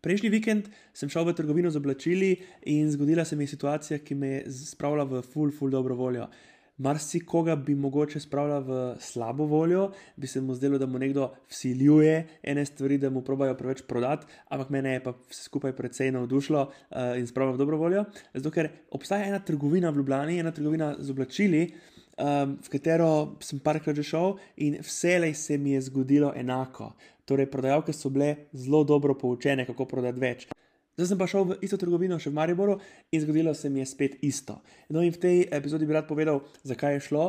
Prejšnji vikend sem šel v trgovino z oblačili in zgodila se mi je situacija, ki me je spravila v full, full dobro voljo. Marsikoga bi mogoče spravila v slabo voljo, bi se mu zdelo, da mu nekdo vsiljuje ene stvari, da mu probajo preveč prodati, ampak mene je pa vse skupaj precej navdušilo uh, in spravila v dobro voljo. Zato, ker obstaja ena trgovina v Ljubljani, ena trgovina z oblačili, um, v katero sem parkrat že šel in vselej se mi je zgodilo enako. Torej, prodajalke so bile zelo dobro poučene, kako prodati več. Zdaj sem pa šel v isto trgovino, še v Mariboru, in zgodilo se mi je spet isto. No, in v tej epizodi bi rad povedal, zakaj je šlo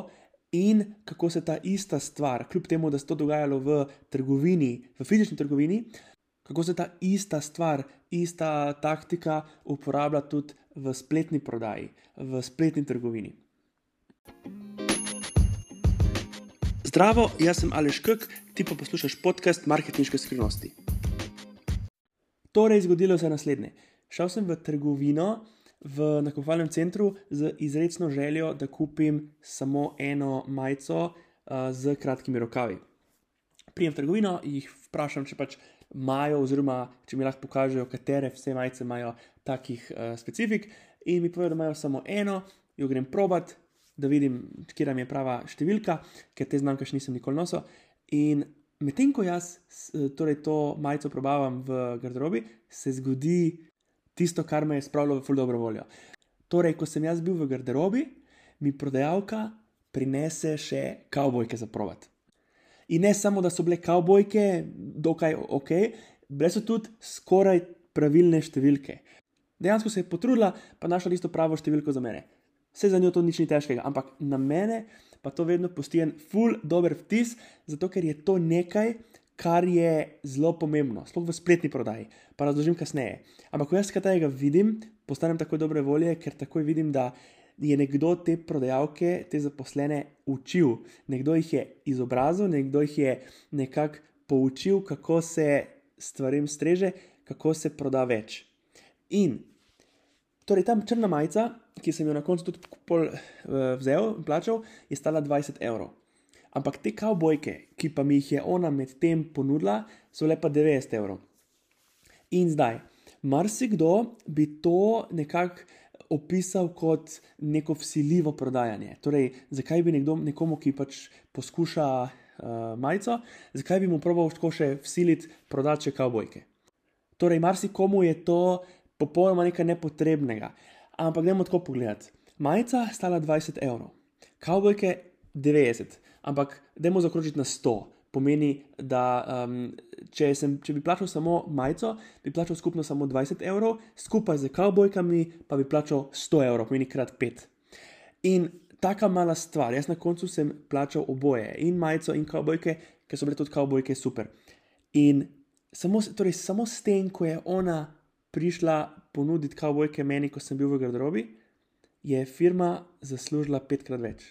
in kako se ta ista stvar, kljub temu, da se to dogajalo v trgovini, v fizični trgovini, kako se ta ista stvar, ista taktika uporablja tudi v spletni prodaji, v spletni trgovini. Zdravo, jaz sem Aleš Kek, ti pa poslušaš podcast Marketinške skrivnosti. Torej, zgodilo se je naslednje. Šel sem v trgovino v nakupovalnem centru z izredno željo, da kupim samo eno majico uh, z kratkimi rokavi. Prijem v trgovino, jih vprašam, če pač imajo, oziroma če mi lahko pokažejo, katere vse majice imajo takih uh, specifik, in mi povedo, da imajo samo eno, jo grem probat, da vidim, kje nam je prava številka, ker te znamke še nisem nikoli nosil. In medtem ko jaz torej to majico probavam v garderobi, se zgodi tisto, kar me je spravilo v full dobro voljo. Torej, ko sem jaz bil v garderobi, mi prodajalka prinese še kavbojke za provat. In ne samo, da so bile kavbojke, dokaj ok, bile so tudi skoraj pravilne številke. Dejansko se je potrudila, pa našla isto pravo številko za mene. Vse za njo to nič ni težkega, ampak na mene pa to vedno pusti en full dober vtis, zato ker je to nekaj, kar je zelo pomembno, sploh v spletni prodaji. Pa razložim kasneje. Ampak ko jaz kaj tega vidim, postanem tako dobre volje, ker takoj vidim, da je nekdo te prodajalke, te zaposlene učil, nekdo jih je izobrazil, nekdo jih je nekako poučil, kako se stvarem streže, kako se proda več. In torej tam črna majica ki sem jo na koncu tudi pol, uh, vzel in plačal, je stala 20 evrov. Ampak te kavbojke, ki pa mi jih je ona medtem ponudila, so le pa 90 evrov. In zdaj, marsikdo bi to nekako opisal kot neko vsiljivo prodajanje. Torej, zakaj bi nekdo, nekomu, ki pač poskuša uh, majico, zakaj bi mu probal tako še vsiliti prodati še kavbojke. Torej, marsikomu je to popolnoma nekaj nepotrebnega. Ampak gremo tako pogledati. Majica stala 20 evrov, kavbojke 90, ampak dajmo zakročiti na 100. Pomeni, da um, če, sem, če bi plačal samo majico, bi plačal skupno samo 20 evrov, skupaj z kavbojkami pa bi plačal 100 evrov, pomeni krat 5. In taka mala stvar, jaz na koncu sem plačal oboje, in majico, in kavbojke, ker so bile tudi kavbojke super. In samo, torej, samo s tem, ko je ona prišla ponuditi kavbojke meni, ko sem bil v garderobi, je firma zaslužila petkrat več,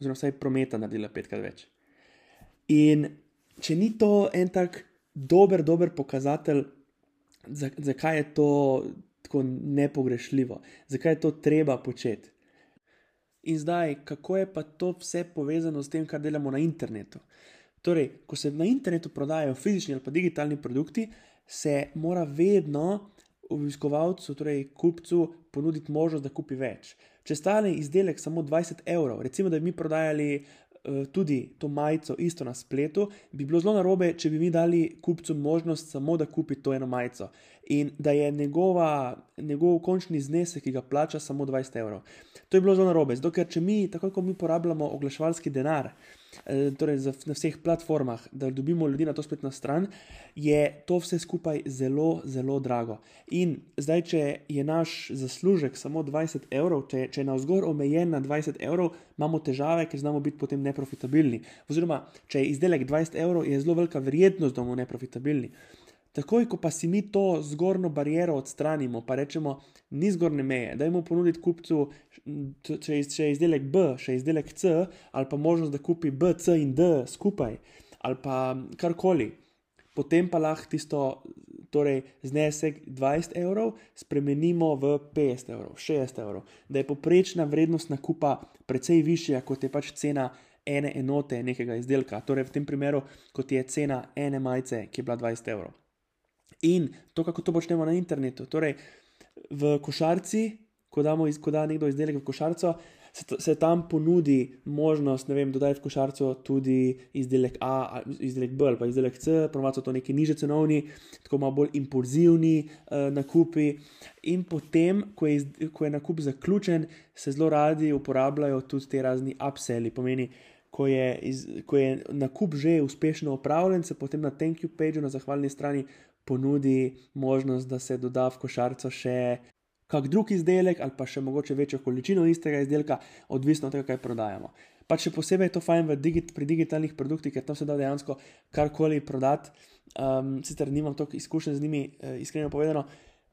oziroma vsaj prometa naredila petkrat več. In če ni to en tak dober, dober pokazatelj, zakaj je to tako nepogrešljivo, zakaj je to treba početi. In zdaj, kako je pa to vse povezano s tem, kar delamo na internetu? Torej, ko se na internetu prodajajo fizični ali pa digitalni produkti, se mora vedno obiskovalcu, torej kupcu, ponuditi možnost, da kupi več. Če stane izdelek samo 20 evrov, recimo, da bi mi prodajali uh, tudi to majico isto na spletu, bi bilo zelo narobe, če bi mi dali kupcu možnost samo, da kupi to eno majico in da je njegova, njegov končni znesek, ki ga plača, samo 20 evrov. To je bilo zelo narobe, zato ker če mi, tako kot mi porabljamo oglaševalski denar, Eh, torej na vseh platformah, da dobimo ljudi na to spletno stran, je to vse skupaj zelo, zelo drago. In zdaj, če je naš zaslužek samo 20 evrov, če, če je navzgor omejen na 20 evrov, imamo težave, ker znamo biti potem neprofitabilni. Oziroma, če je izdelek 20 evrov, je zelo velika verjetnost, da bomo neprofitabilni. Takoj, ko pa si mi to zgornjo bariero odstranimo, pa rečemo, ni zgornje meje, da jim ponudimo kupcu, če je izdelek B, še izdelek C, ali pa možnost, da kupi B, C in D skupaj, ali pa karkoli. Potem pa lahko tisto, torej znesek 20 evrov, spremenimo v 50 evrov, 60 evrov, da je poprečna vrednost nakupa precej višja, kot je pač cena ene enote nekega izdelka. Torej, v tem primeru, kot je cena ene majice, ki je bila 20 evrov. In to, kako to počnemo na internetu. Torej, v košarci, ko, damo, ko da nekdo izdelek v košarco, se, se tam ponudi možnost, ne vem, dodajati v košarico tudi izdelek A, izdelek B ali pa izdelek C, ponovadi so to neki niže cenovni, tako malo bolj impulzivni uh, nakupi. In potem, ko je, ko je nakup zaključen, se zelo radi uporabljajo tudi te razni upselli, pomeni. Ko je, iz, ko je nakup že uspešno opravljen, se potem na thank you page na zahvalni strani ponudi možnost, da se doda v košarico še kak drug izdelek ali pa še mogoče večjo količino istega izdelka, odvisno od tega, kaj prodajamo. Pa še posebej je to fajn digit, pri digitalnih produktih, ker tam se da dejansko karkoli prodati. Um, sicer nimam toliko izkušenj z njimi, eh, iskreno povedano,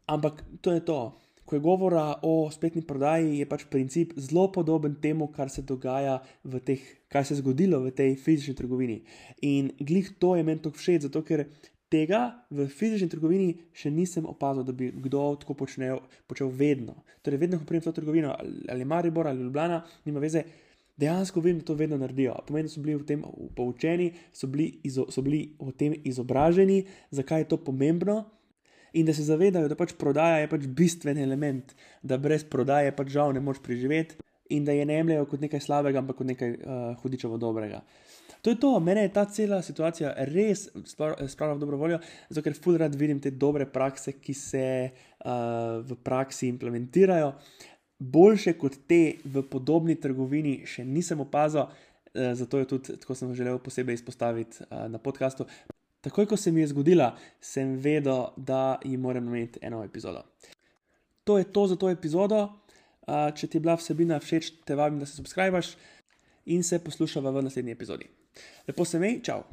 ampak to je to. Ko je govora o spletni prodaji, je pač princip zelo podoben temu, kar se dogaja v teh, kaj se je zgodilo v tej fizični trgovini. In glih to je meni tako všeč, zato ker Tega v fizični trgovini še nisem opazil, da bi kdo tako počnel, počel vedno. Torej, vedno, ko pridem v to trgovino, ali Maribor ali Ljubljana, nima veze, dejansko vem, da to vedno naredijo. Pomeni, da so bili v tem poučeni, so bili, izo, so bili o tem izobraženi, zakaj je to pomembno. In da se zavedajo, da pač prodaja je pač bistven element, da brez prodaje pač žal ne moč preživeti, in da je ne jemljajo kot nekaj slabega, ampak kot nekaj uh, hudičevo dobrega. To je to, mene je ta cela situacija res spravila v dobro voljo, zato ker ful rad vidim te dobre prakse, ki se uh, v praksi implementirajo. Boljše kot te v podobni trgovini še nisem opazil, uh, zato je tudi, tako sem želel posebej izpostaviti uh, na podkastu. Takoj, ko se mi je zgodila, sem vedel, da jim moram imeti eno epizodo. To je to za to epizodo. Če ti je bila vsebina všeč, te vabim, da se subskrbiš in se poslušava v naslednji epizodi. Lepo se mej, čau!